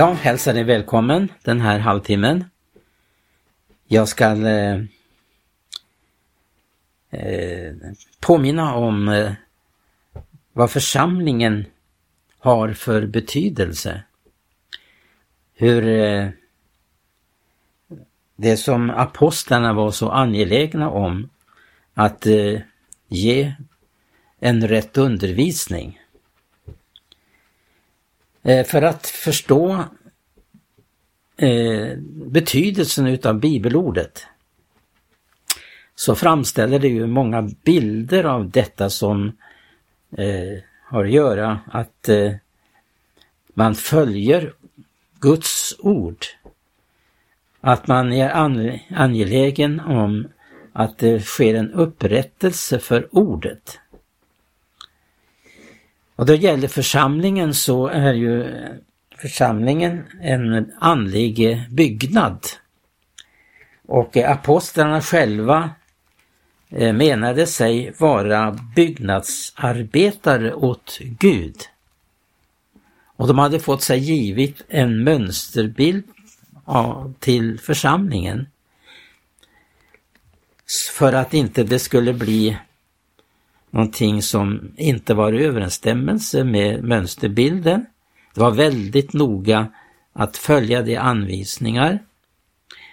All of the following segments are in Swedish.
Jag hälsar dig välkommen den här halvtimmen. Jag ska eh, eh, påminna om eh, vad församlingen har för betydelse. Hur eh, det som apostlarna var så angelägna om att eh, ge en rätt undervisning. Eh, för att förstå eh, betydelsen utav bibelordet så framställer det ju många bilder av detta som eh, har att göra att eh, man följer Guds ord. Att man är angelägen om att det sker en upprättelse för ordet. Och då gäller församlingen så är ju församlingen en andlig byggnad. Och apostlarna själva eh, menade sig vara byggnadsarbetare åt Gud. Och de hade fått sig givit en mönsterbild till församlingen. För att inte det skulle bli någonting som inte var i överensstämmelse med mönsterbilden. Det var väldigt noga att följa de anvisningar,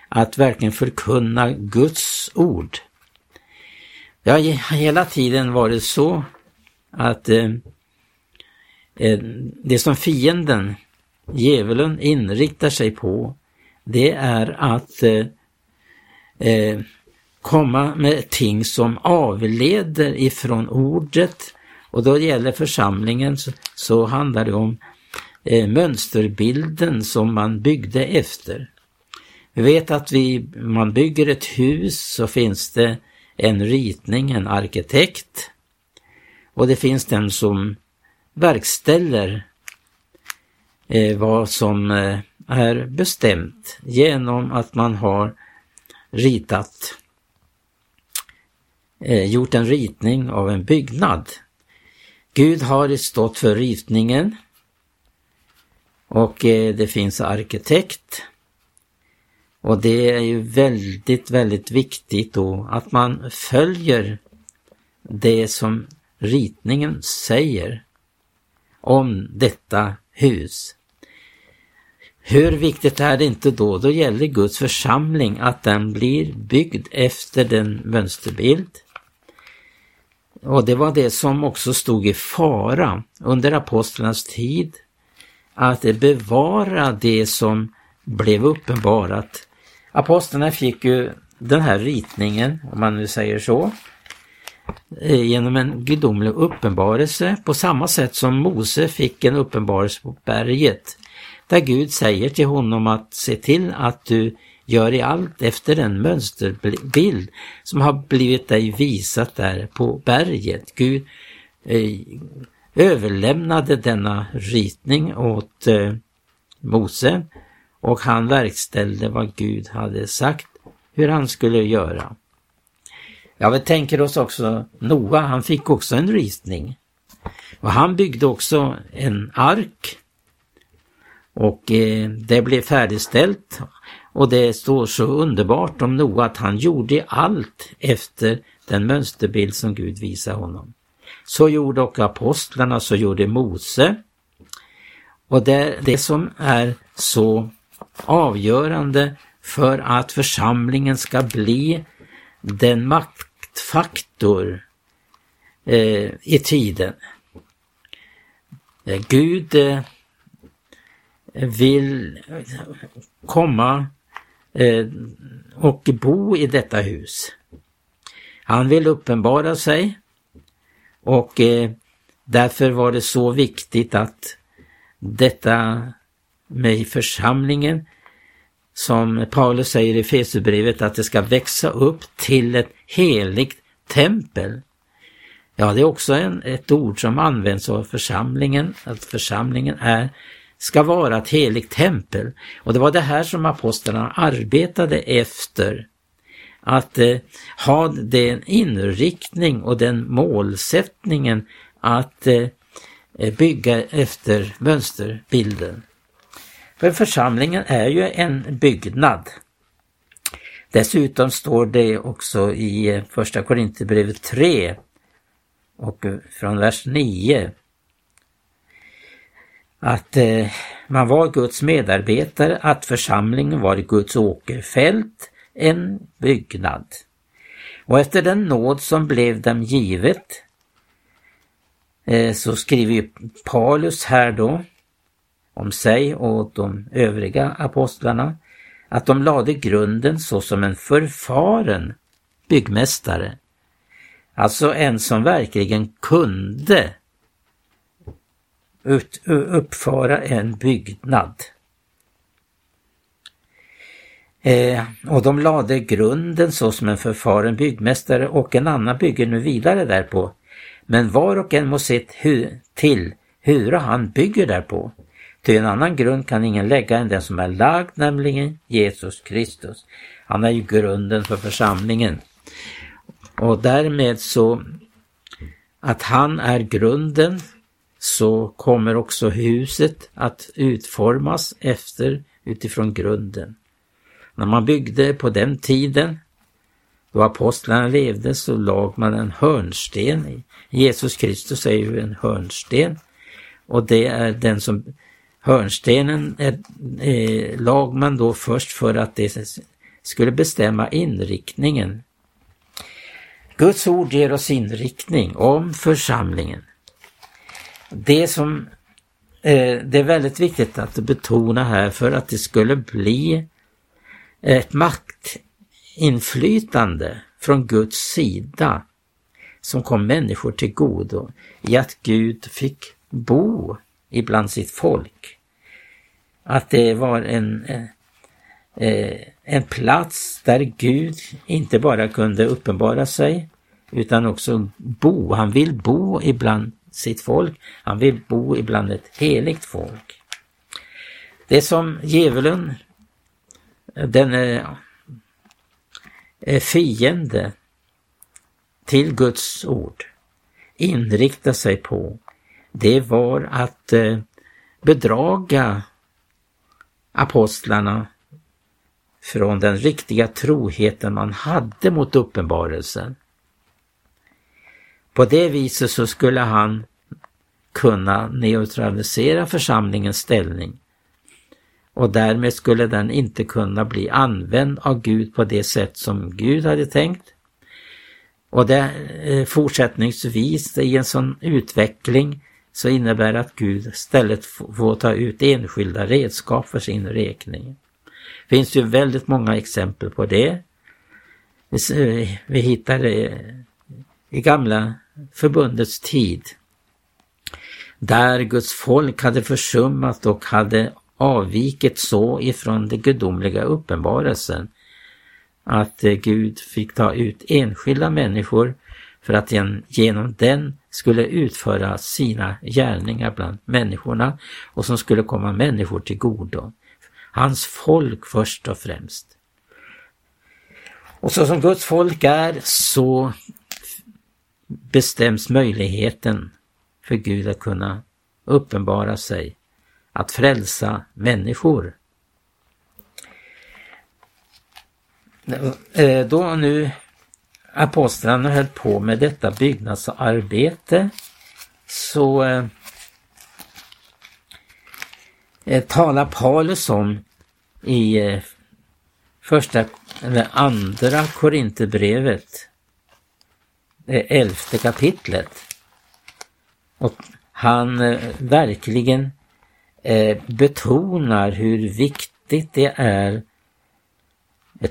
att verkligen förkunna Guds ord. Det har hela tiden varit så att eh, eh, det som fienden, djävulen, inriktar sig på, det är att eh, eh komma med ting som avleder ifrån ordet och då det gäller församlingen så, så handlar det om Eh, mönsterbilden som man byggde efter. Vi vet att vi, man bygger ett hus så finns det en ritning, en arkitekt och det finns den som verkställer eh, vad som eh, är bestämt genom att man har ritat eh, gjort en ritning av en byggnad. Gud har stått för ritningen och eh, det finns arkitekt. Och det är ju väldigt, väldigt viktigt då att man följer det som ritningen säger om detta hus. Hur viktigt är det inte då? Då gäller Guds församling att den blir byggd efter den mönsterbild och det var det som också stod i fara under apostlarnas tid, att bevara det som blev uppenbarat. Apostlarna fick ju den här ritningen, om man nu säger så, eh, genom en gudomlig uppenbarelse på samma sätt som Mose fick en uppenbarelse på berget. Där Gud säger till honom att se till att du gör i allt efter den mönsterbild som har blivit dig visat där på berget. Gud eh, överlämnade denna ritning åt eh, Mose och han verkställde vad Gud hade sagt hur han skulle göra. Ja, vi tänker oss också Noa, han fick också en ritning. Och han byggde också en ark. Och eh, det blev färdigställt och det står så underbart om Noa att han gjorde allt efter den mönsterbild som Gud visade honom. Så gjorde också apostlarna, så gjorde Mose. Och det, det som är så avgörande för att församlingen ska bli den maktfaktor eh, i tiden. Eh, Gud eh, vill komma Eh, och bo i detta hus. Han vill uppenbara sig och eh, därför var det så viktigt att detta med församlingen som Paulus säger i Fesubrevet att det ska växa upp till ett heligt tempel. Ja, det är också en, ett ord som används av församlingen, att församlingen är ska vara ett heligt tempel. Och det var det här som apostlarna arbetade efter. Att eh, ha den inriktning och den målsättningen att eh, eh, bygga efter mönsterbilden. För församlingen är ju en byggnad. Dessutom står det också i eh, första Korinthierbrevet 3 och eh, från vers 9 att eh, man var Guds medarbetare, att församlingen var Guds åkerfält, en byggnad. Och efter den nåd som blev dem givet eh, så skriver Paulus här då om sig och de övriga apostlarna att de lade grunden såsom en förfaren byggmästare. Alltså en som verkligen kunde uppföra en byggnad. Eh, och de lade grunden såsom en förfaren byggmästare och en annan bygger nu vidare därpå. Men var och en må se till hur han bygger därpå. Till en annan grund kan ingen lägga än den som är lagd, nämligen Jesus Kristus. Han är ju grunden för församlingen. Och därmed så att han är grunden så kommer också huset att utformas efter utifrån grunden. När man byggde på den tiden då apostlarna levde så lag man en hörnsten. Jesus Kristus är ju en hörnsten och det är den som hörnstenen är, eh, lag man då först för att det skulle bestämma inriktningen. Guds ord ger oss inriktning om församlingen. Det som eh, det är väldigt viktigt att betona här för att det skulle bli ett maktinflytande från Guds sida som kom människor till godo i att Gud fick bo ibland sitt folk. Att det var en, en, eh, en plats där Gud inte bara kunde uppenbara sig utan också bo. Han vill bo ibland sitt folk. Han vill bo ibland ett heligt folk. Det som djävulen, den eh, är, är eh, fiende till Guds ord, inrikta sig på, det var att eh, bedraga apostlarna från den riktiga troheten man hade mot uppenbarelsen. På det viset så skulle han kunna neutralisera församlingens ställning och därmed skulle den inte kunna bli använd av Gud på det sätt som Gud hade tänkt. Och det eh, fortsättningsvis i en sån utveckling så innebär att Gud istället får ta ut enskilda redskap för sin räkning. Det finns ju väldigt många exempel på det. Eh, vi hittar det i gamla förbundets tid. Där Guds folk hade försummat och hade avvikit så ifrån den gudomliga uppenbarelsen att eh, Gud fick ta ut enskilda människor för att genom den skulle utföra sina gärningar bland människorna och som skulle komma människor till godo. Hans folk först och främst. Och så som Guds folk är så bestäms möjligheten för Gud att kunna uppenbara sig, att frälsa människor. Eh, då nu apostlarna höll på med detta byggnadsarbete så eh, eh talar Paulus om i eh, första eller andra Korinthierbrevet, det elfte kapitlet. Och han eh, verkligen eh, betonar hur viktigt det är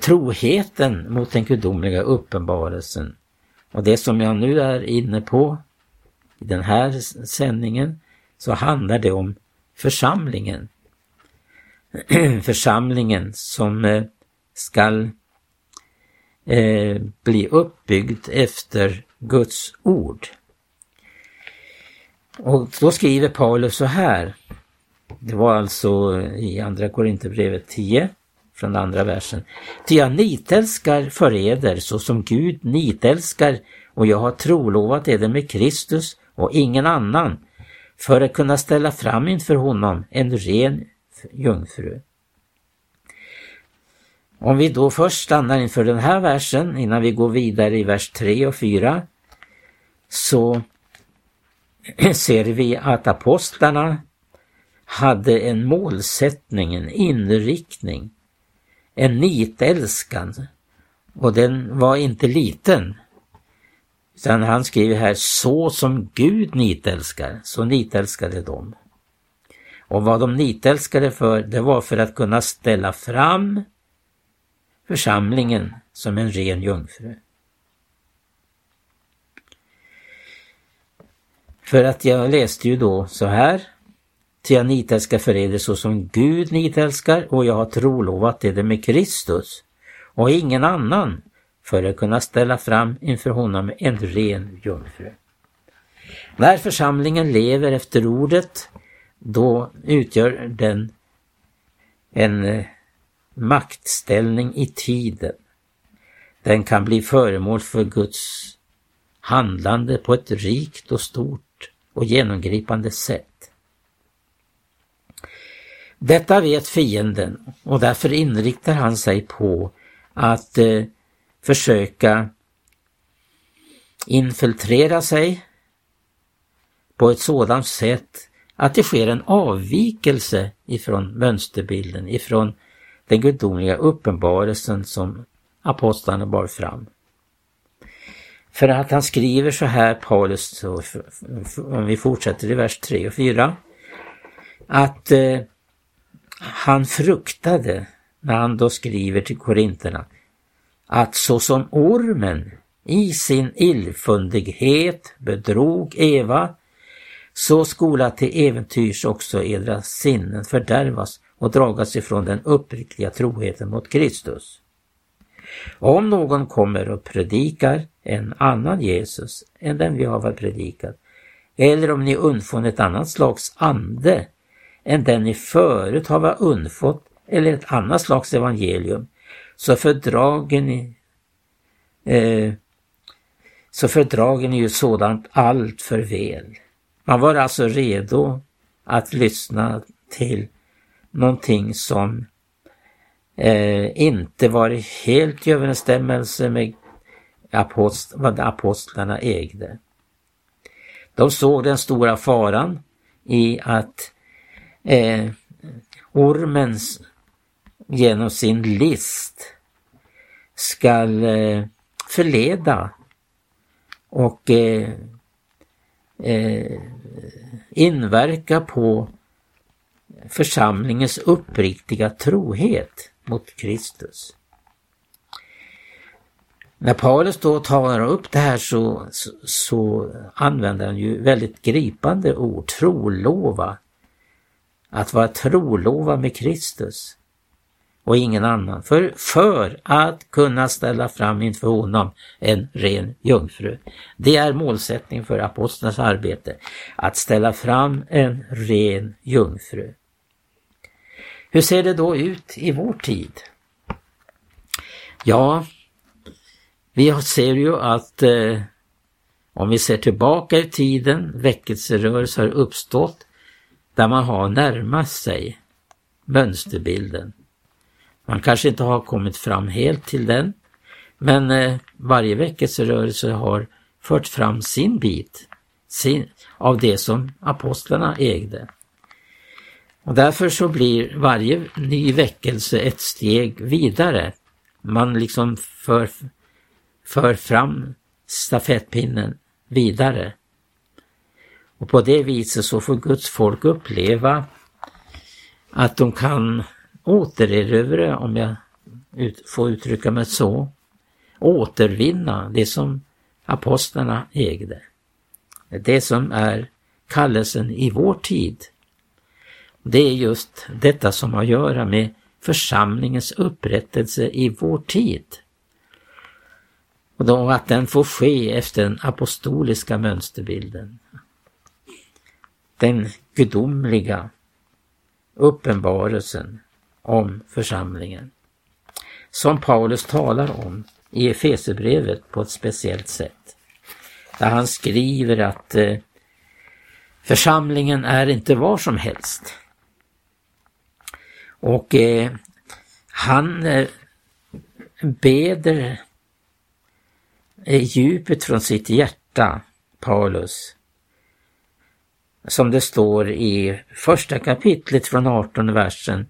troheten mot den gudomliga uppenbarelsen. Och det som jag nu är inne på i den här sändningen så handlar det om församlingen. församlingen som eh, skall eh, bli uppbyggd efter Guds ord. Och då skriver Paulus så här. Det var alltså eh, i Andra Korinthierbrevet 10 från andra versen. Ty jag nitälskar för eder så som Gud nitälskar och jag har trolovat eder med Kristus och ingen annan för att kunna ställa fram inför honom en ren jungfru. Om vi då först stannar inför den här versen innan vi går vidare i vers 3 och 4 så ser vi att apostlarna hade en målsättning, en inriktning, en nitälskan och den var inte liten. Utan han skriver här så som Gud nitälskar, så nitälskade de. Och vad de nitälskade för, det var för att kunna ställa fram församlingen som en ren jungfru. För att jag läste ju då så här. Ty jag nitälskar för er så som Gud nitälskar och jag har trolovat det med Kristus och ingen annan för att kunna ställa fram inför honom en ren jungfru. När församlingen lever efter ordet, då utgör den en eh, maktställning i tiden. Den kan bli föremål för Guds handlande på ett rikt och stort och genomgripande sätt. Detta vet fienden och därför inriktar han sig på att eh, försöka infiltrera sig på ett sådant sätt att det sker en avvikelse ifrån mönsterbilden, ifrån den gudomliga uppenbarelsen som apostlarna bar fram. För att han skriver så här, Paulus, om vi fortsätter i vers 3 och 4, att eh, han fruktade när han då skriver till korinterna att såsom ormen i sin illfundighet bedrog Eva, så skola till äventyrs också edra sinnen fördärvas och dragas ifrån den uppriktiga troheten mot Kristus. Om någon kommer och predikar en annan Jesus än den vi har predikat, eller om ni undfått ett annat slags ande än den ni förut har undfått, eller ett annat slags evangelium, så fördragen ni eh, så fördragen ni ju sådant allt för väl. Man var alltså redo att lyssna till någonting som eh, inte var helt i överensstämmelse med apost vad apostlarna ägde. De såg den stora faran i att eh, ormens genom sin list skall eh, förleda och eh, eh, inverka på församlingens uppriktiga trohet mot Kristus. När Paulus då talar upp det här så, så, så använder han ju väldigt gripande ord, trolova. Att vara trolova med Kristus och ingen annan. För, för att kunna ställa fram inför honom en ren jungfru. Det är målsättningen för apostlarnas arbete. Att ställa fram en ren jungfru. Hur ser det då ut i vår tid? Ja, vi ser ju att eh, om vi ser tillbaka i tiden, väckelserörelser har uppstått där man har närmat sig mönsterbilden. Man kanske inte har kommit fram helt till den, men eh, varje väckelserörelse har fört fram sin bit sin, av det som apostlarna ägde. Och därför så blir varje ny väckelse ett steg vidare. Man liksom för, för fram stafettpinnen vidare. Och på det viset så får Guds folk uppleva att de kan återerövra, om jag ut, får uttrycka mig så, återvinna det som apostlarna ägde. Det som är kallelsen i vår tid. Det är just detta som har att göra med församlingens upprättelse i vår tid. Och då att den får ske efter den apostoliska mönsterbilden. Den gudomliga uppenbarelsen om församlingen. Som Paulus talar om i Efesebrevet på ett speciellt sätt. Där han skriver att eh, församlingen är inte var som helst. Och eh, han eh, beder eh, djupet från sitt hjärta, Paulus. Som det står i första kapitlet från 18 versen,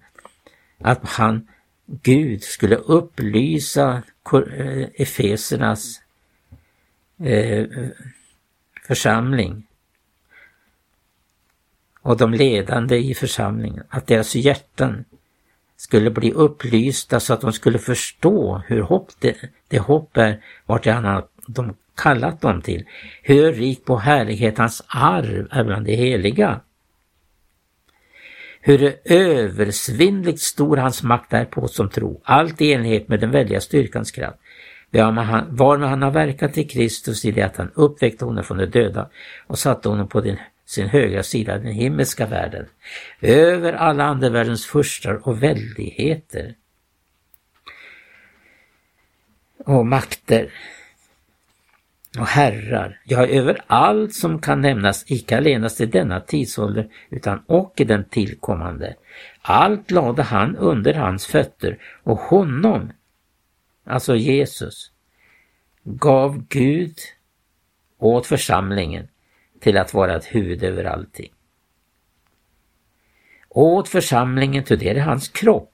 att han, Gud, skulle upplysa eh, Efesernas eh, församling och de ledande i församlingen, att deras hjärtan skulle bli upplysta så att de skulle förstå hur hopp det, det hopp är, vart han annat de kallat dem till. Hur rik på härlighet hans arv är bland de heliga. Hur översvinnligt stor hans makt är på oss som tro, allt i enlighet med den väldiga styrkans kraft. Varmed han har verkat i Kristus i det att han uppväckte honom från de döda och satte honom på din, sin högra sida, den himmelska världen, över alla andevärldens furstar och väldigheter och makter och herrar, ja över allt som kan nämnas, icke allenast i denna tidsålder utan och i den tillkommande. Allt lade han under hans fötter och honom, alltså Jesus, gav Gud åt församlingen till att vara ett huvud över allting. Åt församlingen, till det är hans kropp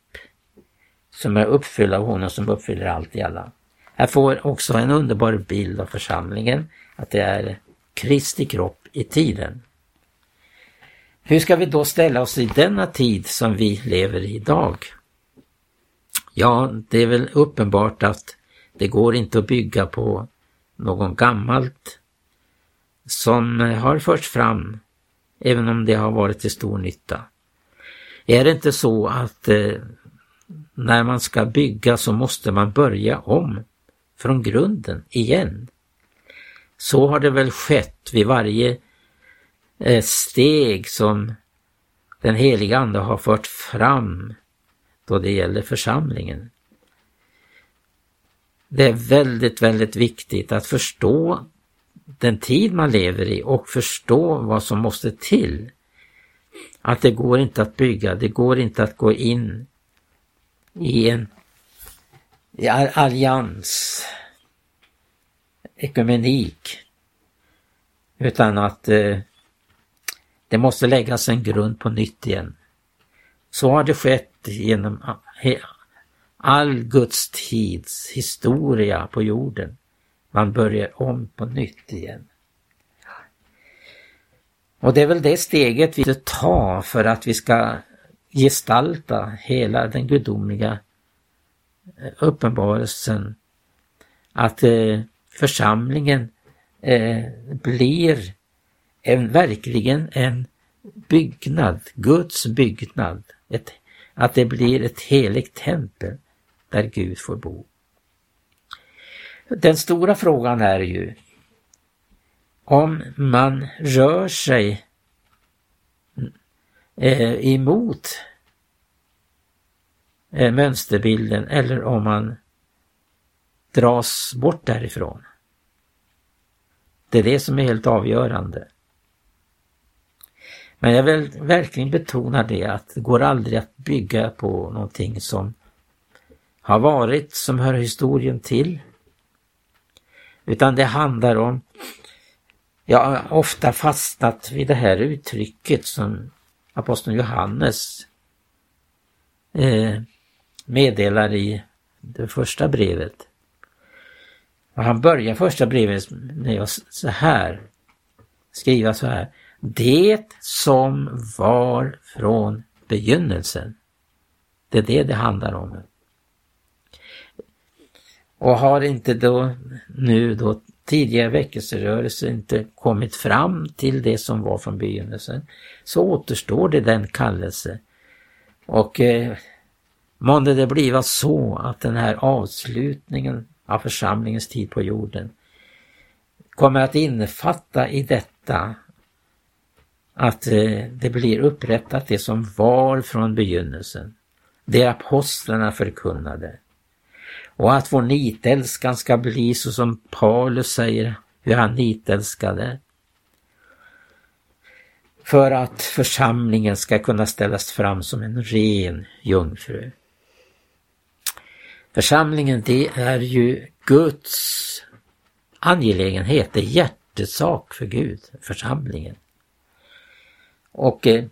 som är uppfylld av honom som uppfyller allt i alla. Här får också en underbar bild av församlingen, att det är Kristi kropp i tiden. Hur ska vi då ställa oss i denna tid som vi lever i idag? Ja, det är väl uppenbart att det går inte att bygga på någon gammalt som har förts fram, även om det har varit till stor nytta. Är det inte så att eh, när man ska bygga så måste man börja om från grunden igen? Så har det väl skett vid varje eh, steg som den heliga Ande har fört fram då det gäller församlingen. Det är väldigt, väldigt viktigt att förstå den tid man lever i och förstå vad som måste till. Att det går inte att bygga, det går inte att gå in i en allians, ekumenik, utan att eh, det måste läggas en grund på nytt igen. Så har det skett genom all Guds tids historia på jorden. Man börjar om på nytt igen. Och det är väl det steget vi tar för att vi ska gestalta hela den gudomliga uppenbarelsen. Att eh, församlingen eh, blir en, verkligen en byggnad, Guds byggnad. Ett, att det blir ett heligt tempel där Gud får bo. Den stora frågan är ju om man rör sig eh, emot eh, mönsterbilden eller om man dras bort därifrån. Det är det som är helt avgörande. Men jag vill verkligen betona det att det går aldrig att bygga på någonting som har varit, som hör historien till. Utan det handlar om, jag har ofta fastnat vid det här uttrycket som aposteln Johannes eh, meddelar i det första brevet. Och han börjar första brevet med så här, skriva så här. Det som var från begynnelsen. Det är det det handlar om. Och har inte då nu då tidigare väckelserörelser inte kommit fram till det som var från begynnelsen så återstår det den kallelse. Och eh, månde det bliva så att den här avslutningen av församlingens tid på jorden kommer att innefatta i detta att eh, det blir upprättat det som var från begynnelsen. Det apostlarna förkunnade. Och att vår nitälskan ska bli så som Paulus säger hur han nitälskade. för att församlingen ska kunna ställas fram som en ren jungfru. Församlingen det är ju Guds angelägenhet, det är hjärtesak för Gud, församlingen. Och eh,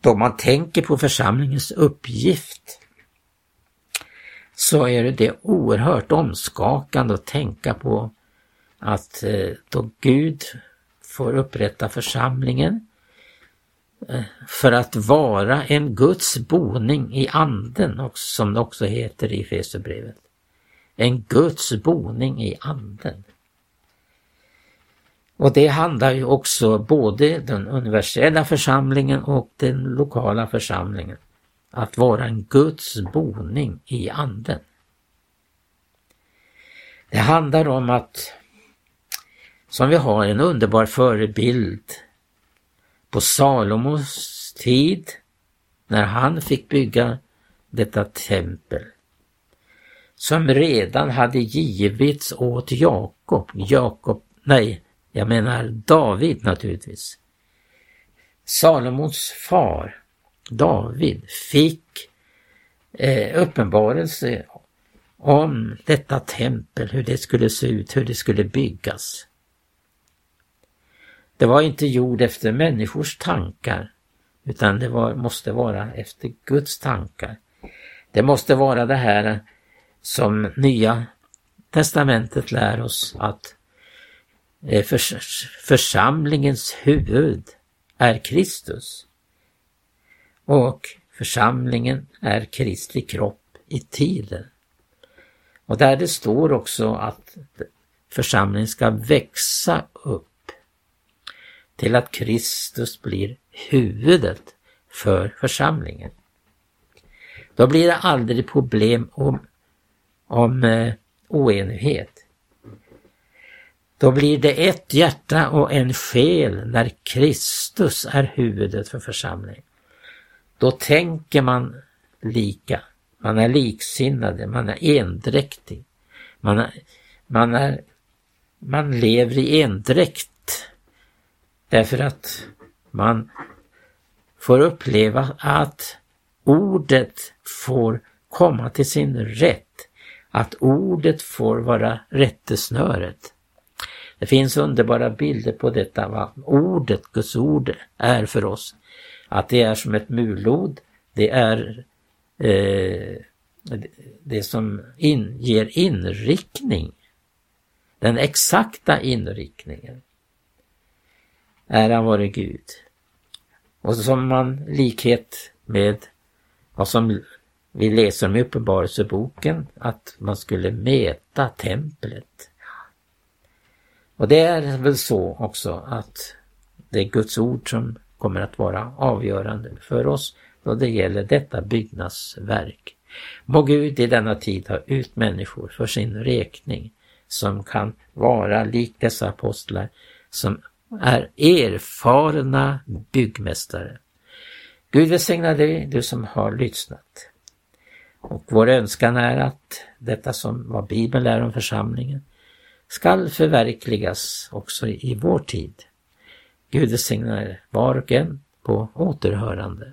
då man tänker på församlingens uppgift så är det oerhört omskakande att tänka på att eh, då Gud får upprätta församlingen för att vara en Guds boning i anden, som det också heter i Efesierbrevet. En Guds boning i anden. Och det handlar ju också både den universella församlingen och den lokala församlingen. Att vara en Guds boning i anden. Det handlar om att, som vi har en underbar förebild på Salomos tid, när han fick bygga detta tempel, som redan hade givits åt Jakob, Jakob, nej, jag menar David naturligtvis. Salomos far, David, fick eh, uppenbarelse om detta tempel, hur det skulle se ut, hur det skulle byggas. Det var inte gjord efter människors tankar, utan det var, måste vara efter Guds tankar. Det måste vara det här som Nya Testamentet lär oss att eh, församlingens huvud är Kristus. Och församlingen är Kristi kropp i tiden. Och där det står också att församlingen ska växa upp till att Kristus blir huvudet för församlingen. Då blir det aldrig problem om, om eh, oenighet. Då blir det ett hjärta och en själ när Kristus är huvudet för församlingen. Då tänker man lika, man är liksinnade, man är endräktig. Man, är, man, är, man lever i endräkt därför att man får uppleva att ordet får komma till sin rätt. Att ordet får vara rättesnöret. Det finns underbara bilder på detta, vad ordet, Guds ord, är för oss. Att det är som ett mulod, det är eh, det som in, ger inriktning. Den exakta inriktningen. Ära vare Gud. Och som man likhet med vad som vi läser om i Uppenbarelseboken, att man skulle mäta templet. Och det är väl så också att det är Guds ord som kommer att vara avgörande för oss då det gäller detta byggnadsverk. Må Gud i denna tid ha ut människor för sin räkning som kan vara lik dessa apostlar som är erfarna byggmästare. Gud välsigna dig, du som har lyssnat. Och vår önskan är att detta som vad Bibeln lär om församlingen skall förverkligas också i vår tid. Gud välsignar var och en på återhörande.